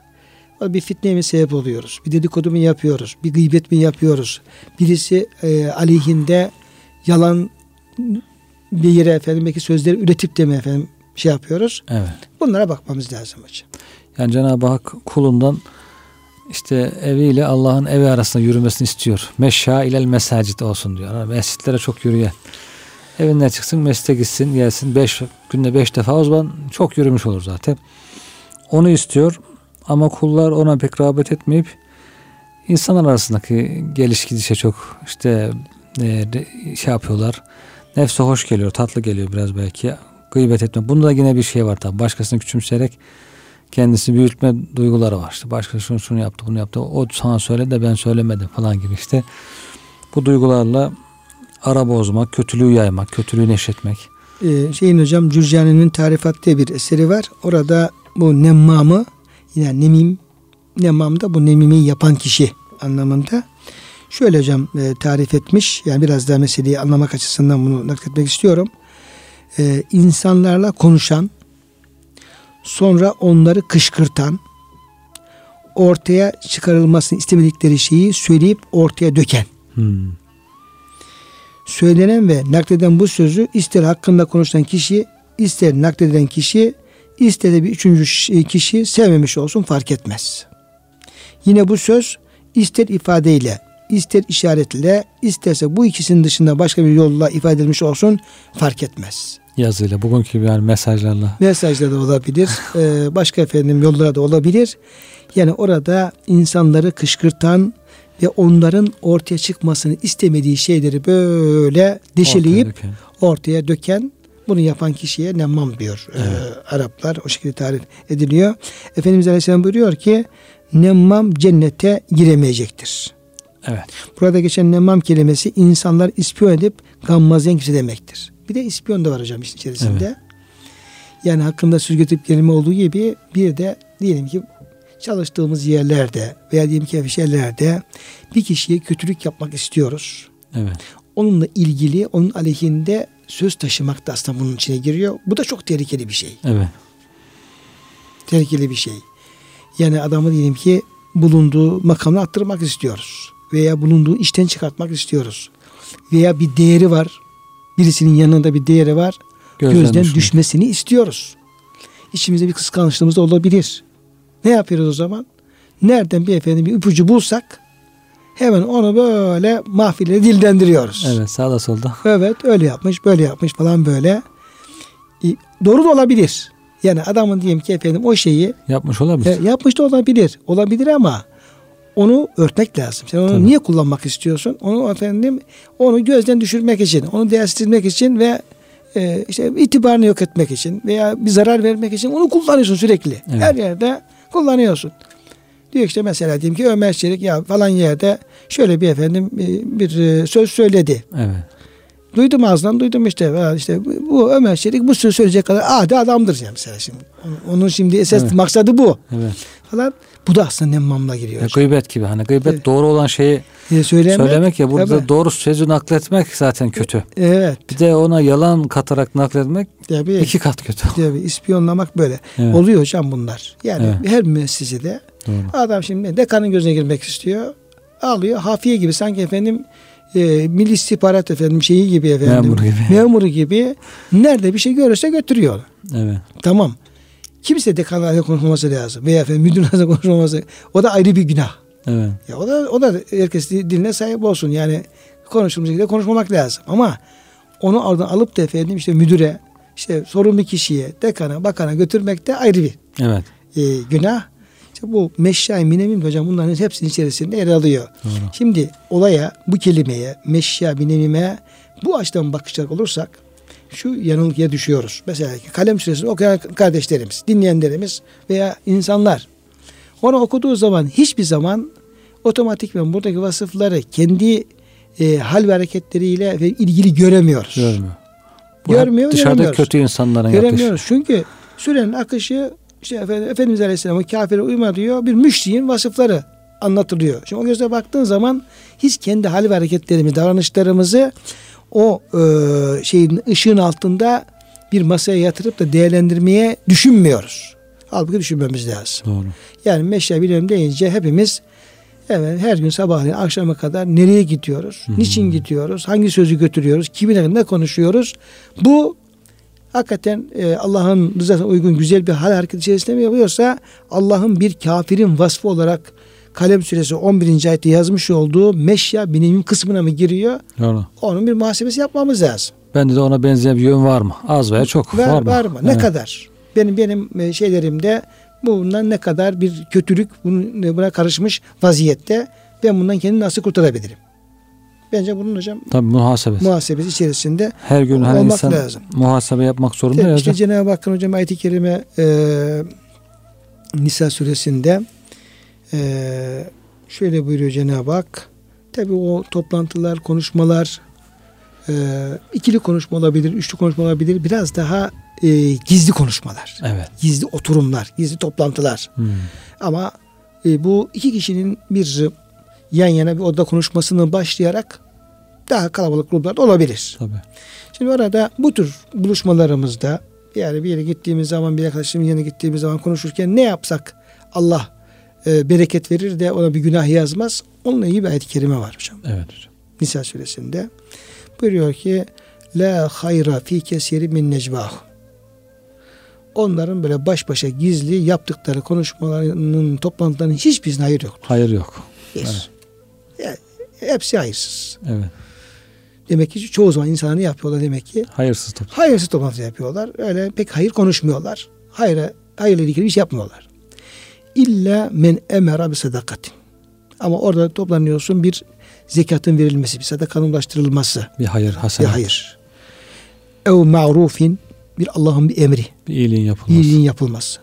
bir fitneye mi sebep oluyoruz? Bir dedikodu mu yapıyoruz? Bir gıybet mi yapıyoruz? Birisi e, aleyhinde yalan bir yere efendim belki sözleri üretip de mi efendim şey yapıyoruz? Evet. Bunlara bakmamız lazım hocam. Yani Cenab-ı Hak kulundan işte eviyle Allah'ın evi arasında yürümesini istiyor. Meşşa ilel mesacit olsun diyor. Mescitlere çok yürüyen. Evinden çıksın, mescide gitsin, gelsin. Beş, günde beş defa o zaman çok yürümüş olur zaten. Onu istiyor. Ama kullar ona pek rağbet etmeyip insanlar arasındaki geliş gidişe çok işte e, şey yapıyorlar. Nefse hoş geliyor, tatlı geliyor biraz belki. Gıybet etme. Bunda da yine bir şey var tabi. Başkasını küçümseyerek kendisi büyütme duyguları var. İşte başkası şunu, şunu yaptı, bunu yaptı. O sana söyledi de ben söylemedim falan gibi işte. Bu duygularla ara bozmak, kötülüğü yaymak, kötülüğü neşretmek. Ee, şeyin hocam Cürcani'nin tarifat diye bir eseri var. Orada bu nemmamı yani nemim nemam da bu nemimi yapan kişi anlamında. Şöyle hocam e, tarif etmiş. Yani biraz daha meseleyi anlamak açısından bunu nakletmek istiyorum. E, insanlarla konuşan, sonra onları kışkırtan, ortaya çıkarılmasını istemedikleri şeyi söyleyip ortaya döken. Hmm. Söylenen ve nakleden bu sözü ister hakkında konuşan kişi, ister nakleden kişi İstedi bir üçüncü kişi sevmemiş olsun fark etmez. Yine bu söz ister ifadeyle, ister işaretle, isterse bu ikisinin dışında başka bir yolla ifade edilmiş olsun fark etmez. Yazıyla, bugünkü gibi yani mesajlarla. Mesajla da olabilir, başka efendim yollara da olabilir. Yani orada insanları kışkırtan ve onların ortaya çıkmasını istemediği şeyleri böyle deşeleyip ortaya döken, ortaya döken bunu yapan kişiye nemmam diyor e, evet. e, Araplar. O şekilde tarif ediliyor. Efendimiz Aleyhisselam buyuruyor ki nemmam cennete giremeyecektir. Evet. Burada geçen nemmam kelimesi insanlar ispiyon edip gammazlayan kimse demektir. Bir de ispiyon da var hocam işin içerisinde. Evet. Yani hakkında söz götürüp gelme olduğu gibi bir de diyelim ki çalıştığımız yerlerde veya diyelim ki şeylerde bir kişiye kötülük yapmak istiyoruz. Evet. Onunla ilgili onun aleyhinde söz taşımak da aslında bunun içine giriyor. Bu da çok tehlikeli bir şey. Evet. Tehlikeli bir şey. Yani adamı diyelim ki bulunduğu makamını attırmak istiyoruz. Veya bulunduğu işten çıkartmak istiyoruz. Veya bir değeri var. Birisinin yanında bir değeri var. Gözden, gözden düşmesini istiyoruz. İçimizde bir kıskançlığımız da olabilir. Ne yapıyoruz o zaman? Nereden bir efendim bir ipucu bulsak hemen onu böyle mahfile dildendiriyoruz. Evet sağda solda. Evet öyle yapmış böyle yapmış falan böyle. E, doğru da olabilir. Yani adamın diyelim ki efendim o şeyi yapmış olabilir. E, yapmış da olabilir. Olabilir ama onu örtmek lazım. Sen onu Tabii. niye kullanmak istiyorsun? Onu efendim onu gözden düşürmek için, onu değersizlemek için ve e, işte itibarını yok etmek için veya bir zarar vermek için onu kullanıyorsun sürekli. Evet. Her yerde kullanıyorsun. Diyor işte mesela diyelim ki Ömer Çelik ya falan yerde şöyle bir efendim bir e, söz söyledi. Evet. Duydum ağzından duydum işte işte bu Ömer Çelik bu söz söyleyecek kadar adi adamdır yani mesela şimdi. Onun şimdi esas evet. maksadı bu. Evet. Falan bu da aslında nemmamla giriyor. Ya, gıybet gibi hani gıybet evet. doğru olan şeyi e, söylemek, söylemek ya burada evet. doğru sözü nakletmek zaten kötü. Evet. Bir de ona yalan katarak nakletmek Tabii. iki kat kötü. [LAUGHS] Tabii ispiyonlamak böyle. Evet. Oluyor hocam bunlar. Yani evet. her müessesede Doğru. adam şimdi dekanın gözüne girmek istiyor. Alıyor hafiye gibi sanki efendim e, milli istihbarat efendim şeyi gibi efendim. Memuru gibi. [LAUGHS] Memuru gibi. Nerede bir şey görürse götürüyor. Evet. Tamam. Kimse dekanlarla konuşmaması lazım. Veya efendim müdürlerle konuşmaması. O da ayrı bir günah. Evet. Ya o da o da herkes diline sahip olsun. Yani konuştuğumuz şekilde konuşmamak lazım. Ama onu oradan alıp da efendim işte müdüre işte sorumlu kişiye, dekana, bakana götürmek de ayrı bir Evet. e, günah. İşte bu meşşai minemim hocam bunların hepsinin içerisinde yer alıyor. Doğru. Şimdi olaya, bu kelimeye, meşya minemime bu açıdan bakacak olursak şu yanılgıya düşüyoruz. Mesela kalem süresini okuyan kardeşlerimiz, dinleyenlerimiz veya insanlar onu okuduğu zaman hiçbir zaman otomatikman buradaki vasıfları kendi e, hal ve hareketleriyle ilgili göremiyoruz. Görmüyor. Bu Görmüyor, hep dışarıda kötü insanların. Göremiyoruz. Çünkü sürenin akışı işte Efendimiz, Efendimiz Aleyhisselam'ın kafire uyma diyor. Bir müşriğin vasıfları anlatılıyor. Şimdi o gözle baktığın zaman hiç kendi hal ve hareketlerimizi, davranışlarımızı o e, şeyin ışığın altında bir masaya yatırıp da değerlendirmeye düşünmüyoruz. Halbuki düşünmemiz lazım. Doğru. Yani meşre bilim deyince hepimiz evet, her gün sabahleyin akşama kadar nereye gidiyoruz? Niçin gidiyoruz? Hangi sözü götürüyoruz? Kiminle ne konuşuyoruz? Bu hakikaten e, Allah'ın rızasına uygun güzel bir hal hareket içerisinde mi yapıyorsa Allah'ın bir kafirin vasfı olarak Kalem suresi 11. ayette yazmış olduğu meşya binimin kısmına mı giriyor? Doğru. Onun bir muhasebesi yapmamız lazım. Bende de ona benzeyen bir yön var mı? Az veya çok. Var, var mı? var mı? Ne Evet. kadar? Benim benim e, şeylerimde bundan ne kadar bir kötülük bunun- buna karışmış vaziyette ben bundan kendimi nasıl kurtarabilirim? Bence bunun hocam Tabii muhasebe. muhasebesi içerisinde Her gün hani olmak insan lazım. muhasebe yapmak zorunda işte, ya işte. Cenab-ı Hakk'ın hocam ayet-i kerime e, Nisa suresinde e, şöyle buyuruyor Cenab-ı Hak tabi o toplantılar, konuşmalar e, ikili konuşma olabilir, üçlü konuşma olabilir biraz daha e, gizli konuşmalar. Evet. gizli oturumlar, gizli toplantılar. Hmm. Ama e, bu iki kişinin bir yan yana bir oda konuşmasını başlayarak daha kalabalık gruplarda olabilir. Tabii. Şimdi orada bu tür buluşmalarımızda yani bir yere gittiğimiz zaman bir arkadaşımın yanına gittiğimiz zaman konuşurken ne yapsak Allah e, bereket verir de ona bir günah yazmaz. Onunla ilgili bir ayet-i kerime var hocam. Evet hocam. Nisa suresinde. Buyuruyor ki La hayra fi kesiri min necvah. Onların böyle baş başa gizli yaptıkları konuşmalarının toplantılarının hiçbirisine hayır yoktur. Hayır yok. Bir. Evet. Hepsi hayırsız. Evet. Demek ki çoğu zaman insanlar ne yapıyorlar demek ki? Hayırsız toplum. Hayırsız toplantı yapıyorlar. Öyle pek hayır konuşmuyorlar. Hayır, hayırla ilgili bir şey yapmıyorlar. İlla men emera bi sadakatin. Ama orada toplanıyorsun bir zekatın verilmesi, bir sadakanın ulaştırılması. Bir hayır, Bir hasenat. hayır. Ev ma'rufin bir Allah'ın bir emri, Bir iyiliğin yapılması. iyiliğin yapılması.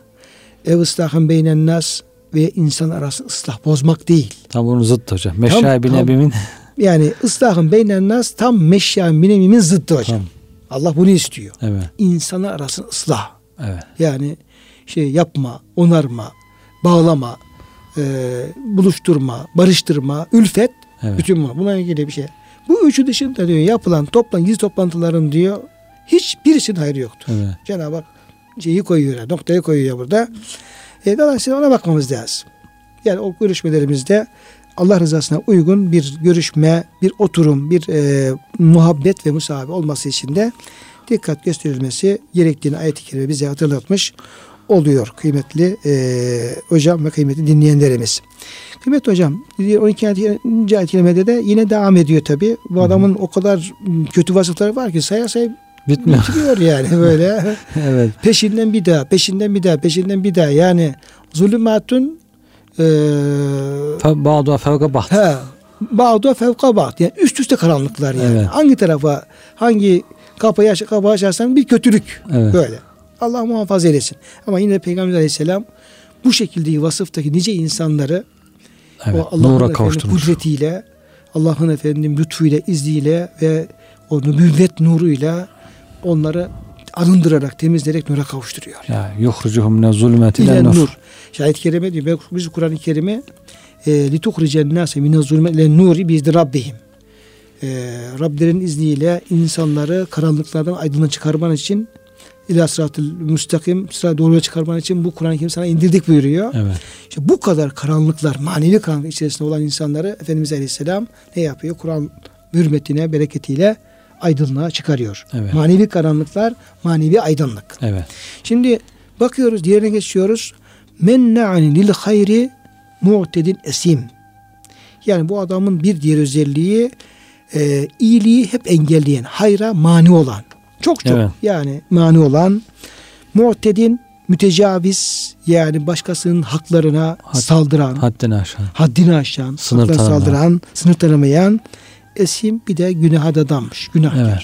Ev ıslahın beynen nas ve insan arası ıslah bozmak değil. Tam bunun zıttı hocam. Meşrai bin. Ebi'min Yani ıslahın beynen nas tam meşya minemimin zıttı hocam. Tam. Allah bunu istiyor. evet. İnsanlar arasını ıslah. Evet. Yani şey yapma, onarma, bağlama, e, buluşturma, barıştırma, ülfet. Evet. Bütün bunlar. Buna ilgili bir şey. Bu üçü dışında diyor yapılan toplan gizli toplantıların diyor hiçbirisinin hayrı yoktur. Evet. Cenab-ı Hak şeyi koyuyor, noktayı koyuyor burada. E, dolayısıyla ona bakmamız lazım. Yani o görüşmelerimizde Allah rızasına uygun bir görüşme, bir oturum, bir e, muhabbet ve musahabe olması için de dikkat gösterilmesi gerektiğini ayet-i kerime bize hatırlatmış oluyor kıymetli e, hocam ve kıymetli dinleyenlerimiz. Kıymetli hocam 12. ayet-i kerimede de yine devam ediyor tabi. Bu adamın o kadar kötü vasıfları var ki saya saya Bitmiyor. bitiriyor yani [LAUGHS] böyle. [LAUGHS] evet. peşinden bir daha, peşinden bir daha, peşinden bir daha. Yani zulümatun e, Fe- Bağdu fevka baht. he, bağda fevka bağd. Yani üst üste karanlıklar yani. Evet. Hangi tarafa, hangi kapıyı, aç, kapıyı açarsan bir kötülük. Evet. Böyle. Allah muhafaza eylesin. Ama yine Peygamber Aleyhisselam bu şekilde vasıftaki nice insanları Evet. o Allah'ın Nura efendim kudretiyle, Allah'ın efendim lütfuyla, izniyle ve o nübüvvet nuruyla onları arındırarak, temizleyerek nura kavuşturuyor. Ya yuhricuhum ne zulümeti İle nur. Şayet kerime diyor. Biz Kur'an-ı Kerim'i e, lituhricen nase mine zulme ile nuri bizdi rabbihim. E, Rablerin izniyle insanları karanlıklardan aydınlığa çıkarman için ila sıratı müstakim sıra doğruya çıkarman için bu Kur'an-ı Kerim sana indirdik buyuruyor. Evet. İşte bu kadar karanlıklar, manevi karanlık içerisinde olan insanları Efendimiz Aleyhisselam ne yapıyor? Kur'an hürmetine, bereketiyle aydınlığa çıkarıyor. Evet. Manevi karanlıklar, manevi aydınlık. Evet. Şimdi bakıyoruz diğerine geçiyoruz. Menna'ani lil hayri mu'tedin esim. Yani bu adamın bir diğer özelliği e, iyiliği hep engelleyen, hayra mani olan, Çok çok Evet. yani mani olan mu'tedin mütecaviz yani başkasının haklarına Had- saldıran, Haddini aşağı. haddini aşan, Sınır tanımayan. saldıran, sınır tanımayan esim bir de günaha da danmış. Günahkar. Evet.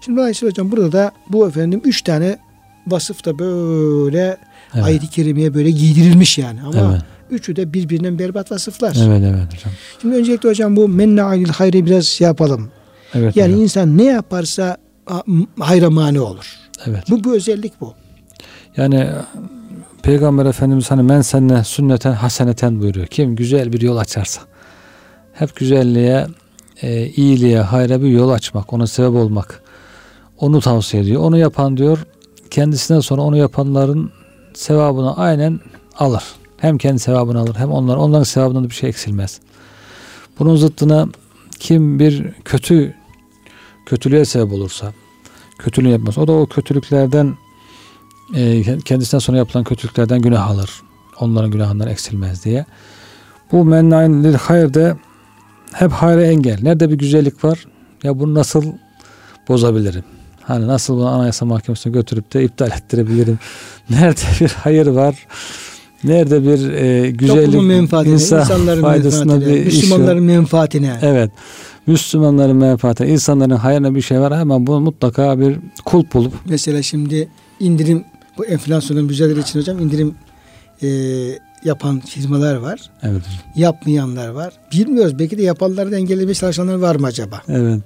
Şimdi dolayısıyla hocam burada da bu efendim üç tane vasıf da böyle Evet. ayet-i kerimeye böyle giydirilmiş yani. Ama Evet. üçü de birbirinden berbat vasıflar. Evet evet hocam. Şimdi öncelikle hocam bu menna'il hayri biraz şey yapalım. Evet. Yani hocam. insan ne yaparsa hayra mani olur. Evet. Bu bir özellik bu. Yani Peygamber Efendimiz hani men senne sünneten haseneten buyuruyor. Kim güzel bir yol açarsa. Hep güzelliğe, e, iyiliğe, hayra bir yol açmak, ona sebep olmak. Onu tavsiye ediyor. Onu yapan diyor kendisinden sonra onu yapanların sevabını aynen alır. Hem kendi sevabını alır hem onlar onların sevabından da bir şey eksilmez. Bunun zıttına kim bir kötü kötülüğe sebep olursa, kötülüğü yapmaz. O da o kötülüklerden e, kendisinden sonra yapılan kötülüklerden günah alır. Onların günahından eksilmez diye. Bu mennain lil hayr de hep hayra engel. Nerede bir güzellik var ya bunu nasıl bozabilirim? Hani nasıl bunu anayasa mahkemesine götürüp de iptal ettirebilirim? [LAUGHS] Nerede bir hayır var? Nerede bir e, güzellik, Toplumun menfaatine, insan insanların faydasına menfaatine, bir iş. Müslümanların menfaatine. Evet. Müslümanların menfaatine, insanların hayrına bir şey var. Hemen bunu mutlaka bir kulp bulup Mesela şimdi indirim bu enflasyonun mücadele için hocam indirim e, yapan firmalar var. evet. Yapmayanlar var. Bilmiyoruz. Belki de yapanları da engellemeye çalışanlar var mı acaba? Evet.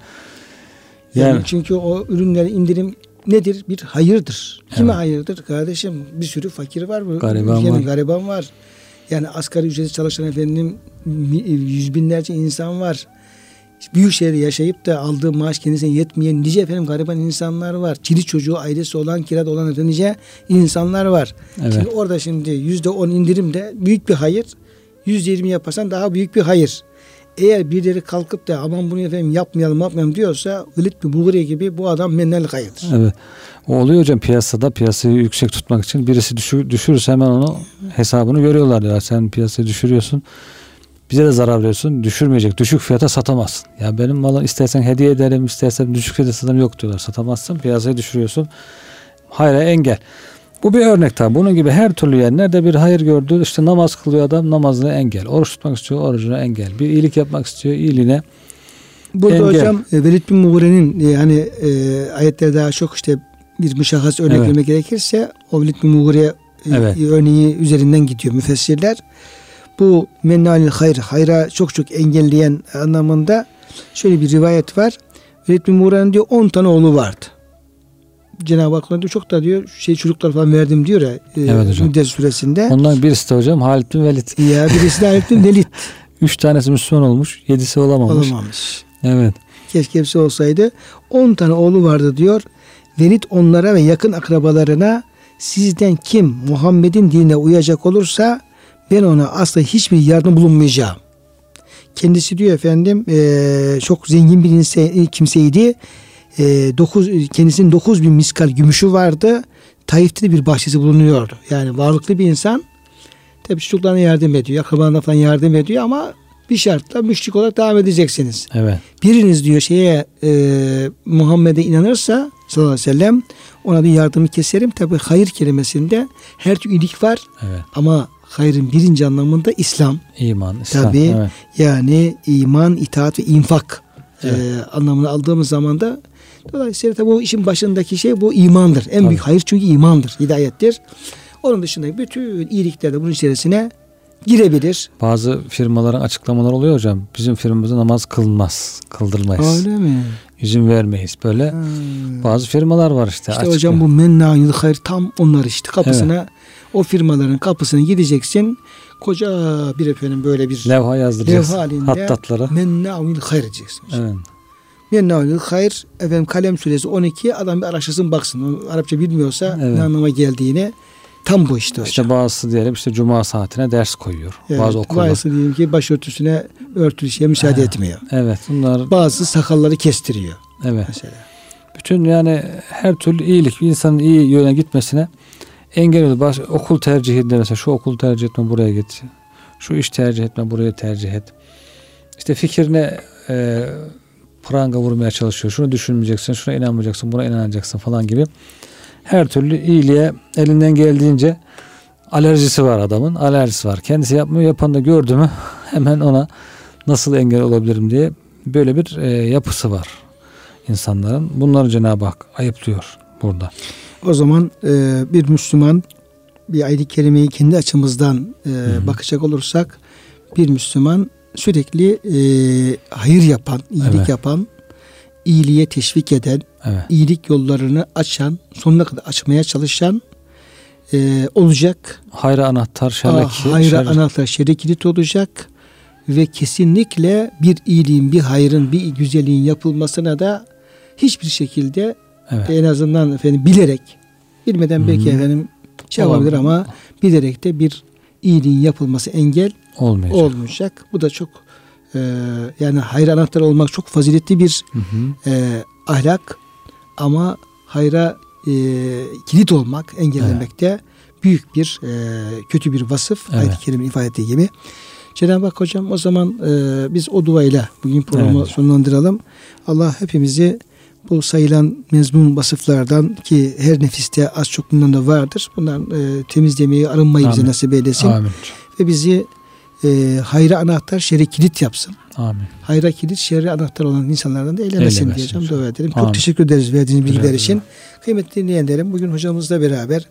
Yani, Yani çünkü o ürünlerin indirim nedir? Bir hayırdır. Kime Evet. hayırdır? Kardeşim bir sürü fakir var. Bu Gariban ülkenin var. Gariban var. Yani asgari ücretsiz çalışan efendim yüz binlerce insan var. Büyük şehirde yaşayıp da aldığı maaş kendisine yetmeyen nice efendim gariban insanlar var. Çili çocuğu ailesi olan kirada olan efendim nice insanlar var. Evet. Şimdi orada şimdi yüzde on indirim de büyük bir hayır. Yüzde yirmi yaparsan daha büyük bir hayır. Eğer birileri kalkıp da aman bunu efendim yapmayalım yapmayalım diyorsa Velid bir Buğri gibi bu adam mennel hayırdır. Evet. O oluyor hocam piyasada piyasayı yüksek tutmak için birisi düşür, düşürürse hemen onu hesabını görüyorlar ya sen piyasayı düşürüyorsun. Bize de zarar veriyorsun. Düşürmeyecek. Düşük fiyata satamazsın. Ya benim malı istersen hediye ederim, istersen düşük fiyata satarım yok diyorlar. Satamazsın. Piyasayı düşürüyorsun. Hayra engel. Bu bir örnek tabi. Bunun gibi her türlü yani nerede bir hayır gördü işte namaz kılıyor adam namazına engel. Oruç tutmak istiyor orucuna engel. Bir iyilik yapmak istiyor iyiliğine. Burada Engel. hocam e, Velid bin Muğre'nin e, yani e, ayetleri daha çok işte bir müşahhas örnek Evet. vermek gerekirse o Velid bin Muğre e, Evet. örneği üzerinden gidiyor müfessirler. Bu mennalil hayır, hayra çok çok engelleyen anlamında şöyle bir rivayet var. Bin Muğre'nin diyor 10 tane oğlu vardı. Cenab-ı Hak diyor çok da diyor şey çocuklar falan verdim diyor ya e, Evet hocam. Müddessir suresinde. Ondan birisi de hocam Halid bin Velid. Ya birisi de Halid bin [LAUGHS] Velid Üç tanesi Müslüman olmuş. Yedisi olamamış. olamamış. Evet. Keşke hepsi olsaydı. 10 tane oğlu vardı diyor. Velid onlara ve yakın akrabalarına sizden kim Muhammed'in dinine uyacak olursa ben ona asla hiçbir yardım bulunmayacağım. Kendisi diyor efendim eee, çok zengin bir inse- kimseydi. Eee, dokuz, kendisinin 9 bin miskal gümüşü vardı. Taif'te de bir bahçesi bulunuyordu. Yani varlıklı bir insan. Tabi çocuklarına yardım ediyor. Akrabalarına falan yardım ediyor ama bir şartla müşrik olarak devam edeceksiniz Evet. biriniz diyor şeye e, Muhammed'e inanırsa sallallahu aleyhi ve sellem ona bir yardımı keserim. Tabi hayır kelimesinde her türlü iyilik var Evet. ama hayrın birinci anlamında İslam. İman, İslam. Tabi Evet. yani iman, itaat ve infak Evet. e, anlamını aldığımız zaman da dolayısıyla tabi bu işin başındaki şey bu imandır. En Tabii. büyük hayır çünkü imandır, hidayettir. Onun dışında bütün iyilikler de bunun içerisine girebilir. Bazı firmaların açıklamaları oluyor hocam. Bizim firmamızda namaz kılmaz. Kıldırmayız. Öyle mi? İzin vermeyiz. Böyle Ha. bazı firmalar var işte. İşte açık- hocam bu mennâ hayır tam onlar işte kapısına o firmaların kapısına gideceksin. Koca bir efendim böyle bir levha yazdıracağız. levha halinde Hattatlara. mennâ hayır diyeceksin. Evet. Mennâ hayır efendim kalem suresi 12 adam bir araştırsın baksın. O Arapça bilmiyorsa Evet. ne anlama geldiğini tam bu işte hocam. İşte bazısı diyelim işte cuma saatine ders koyuyor. Evet, Bazı okullar. Bazısı diyelim ki başörtüsüne örtülü şeye müsaade Ha. etmiyor. Evet bunlar Bazısı sakalları kestiriyor evet. mesela. Bütün yani her türlü iyilik insanın iyi yöne gitmesine engel oluyor. Baş, okul tercihinde mesela şu okul tercih etme buraya git. Şu iş tercih etme buraya tercih et. İşte fikrine e, pranga vurmaya çalışıyor. Şunu düşünmeyeceksin, şuna inanmayacaksın, buna inanacaksın falan gibi. Her türlü iyiliğe elinden geldiğince alerjisi var adamın. Alerjisi var. Kendisi yapmıyor. Yapan da gördü mü [LAUGHS] hemen ona nasıl engel olabilirim diye böyle bir e, yapısı var insanların. Bunları Cenab-ı Hak ayıplıyor burada. O zaman e, bir Müslüman bir ayet-i kerimeyi kendi açımızdan e, bakacak olursak bir Müslüman sürekli e, hayır yapan, iyilik Evet. yapan, iyiliğe teşvik eden, Evet. iyilik yollarını açan, sonuna kadar açmaya çalışan e, olacak. Hayra anahtar, şerle Aa, hayra anahtar, şerre kilit olacak ve kesinlikle bir iyiliğin, bir hayrın, bir güzelliğin yapılmasına da hiçbir şekilde Evet. en azından efendim bilerek, bilmeden belki Hı hı. efendim şey Olabilir. ama bilerek de bir iyiliğin yapılması engel Olmayacak. olmayacak. Bu da çok e, yani hayır anahtarı olmak çok faziletli bir Hı hı. e, ahlak ama hayra e, kilit olmak, engellemekte büyük bir e, kötü bir vasıf. Evet. Ayet-i Kerim'in ifade ettiği gibi. Cenab-ı Hak hocam o zaman e, biz o duayla bugün programı Evet. sonlandıralım. Allah hepimizi bu sayılan mezmun vasıflardan ki her nefiste az çok bundan da vardır. Bundan e, temizlemeyi, arınmayı bize Amin. nasip eylesin. Amin. Ve bizi e, hayra anahtar, şerre kilit yapsın. Amin. Hayra kilit, şerre anahtar olan insanlardan da eylemesin Eylemesin diyeceğim. Dua edelim. Çok Amin. teşekkür ederiz verdiğiniz bilgiler için. Kıymetli dinleyenlerim bugün hocamızla beraber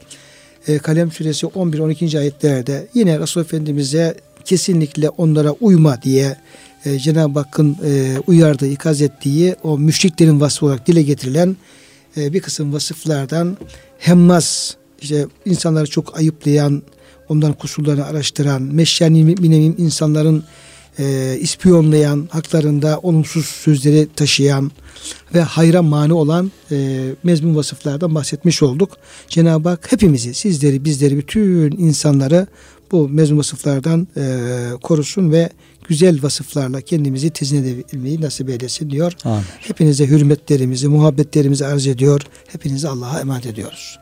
e, Kalem suresi 11-12. ayetlerde yine Resulullah Efendimiz'e kesinlikle onlara uyma diye e, Cenab-ı Hakk'ın e, uyardığı, ikaz ettiği o müşriklerin vasfı olarak dile getirilen e, bir kısım vasıflardan hemmaz, işte insanları çok ayıplayan, onların kusurlarını araştıran, meşyani müminim insanların e, ispiyonlayan, haklarında olumsuz sözleri taşıyan ve hayra mani olan e, mezmun vasıflardan bahsetmiş olduk. Cenab-ı Hak hepimizi, sizleri, bizleri, bütün insanları bu mezmun vasıflardan e, korusun ve güzel vasıflarla kendimizi tezin edebilmeyi nasip eylesin diyor. Amin. Hepinize hürmetlerimizi, muhabbetlerimizi arz ediyor. Hepinizi Allah'a emanet ediyoruz.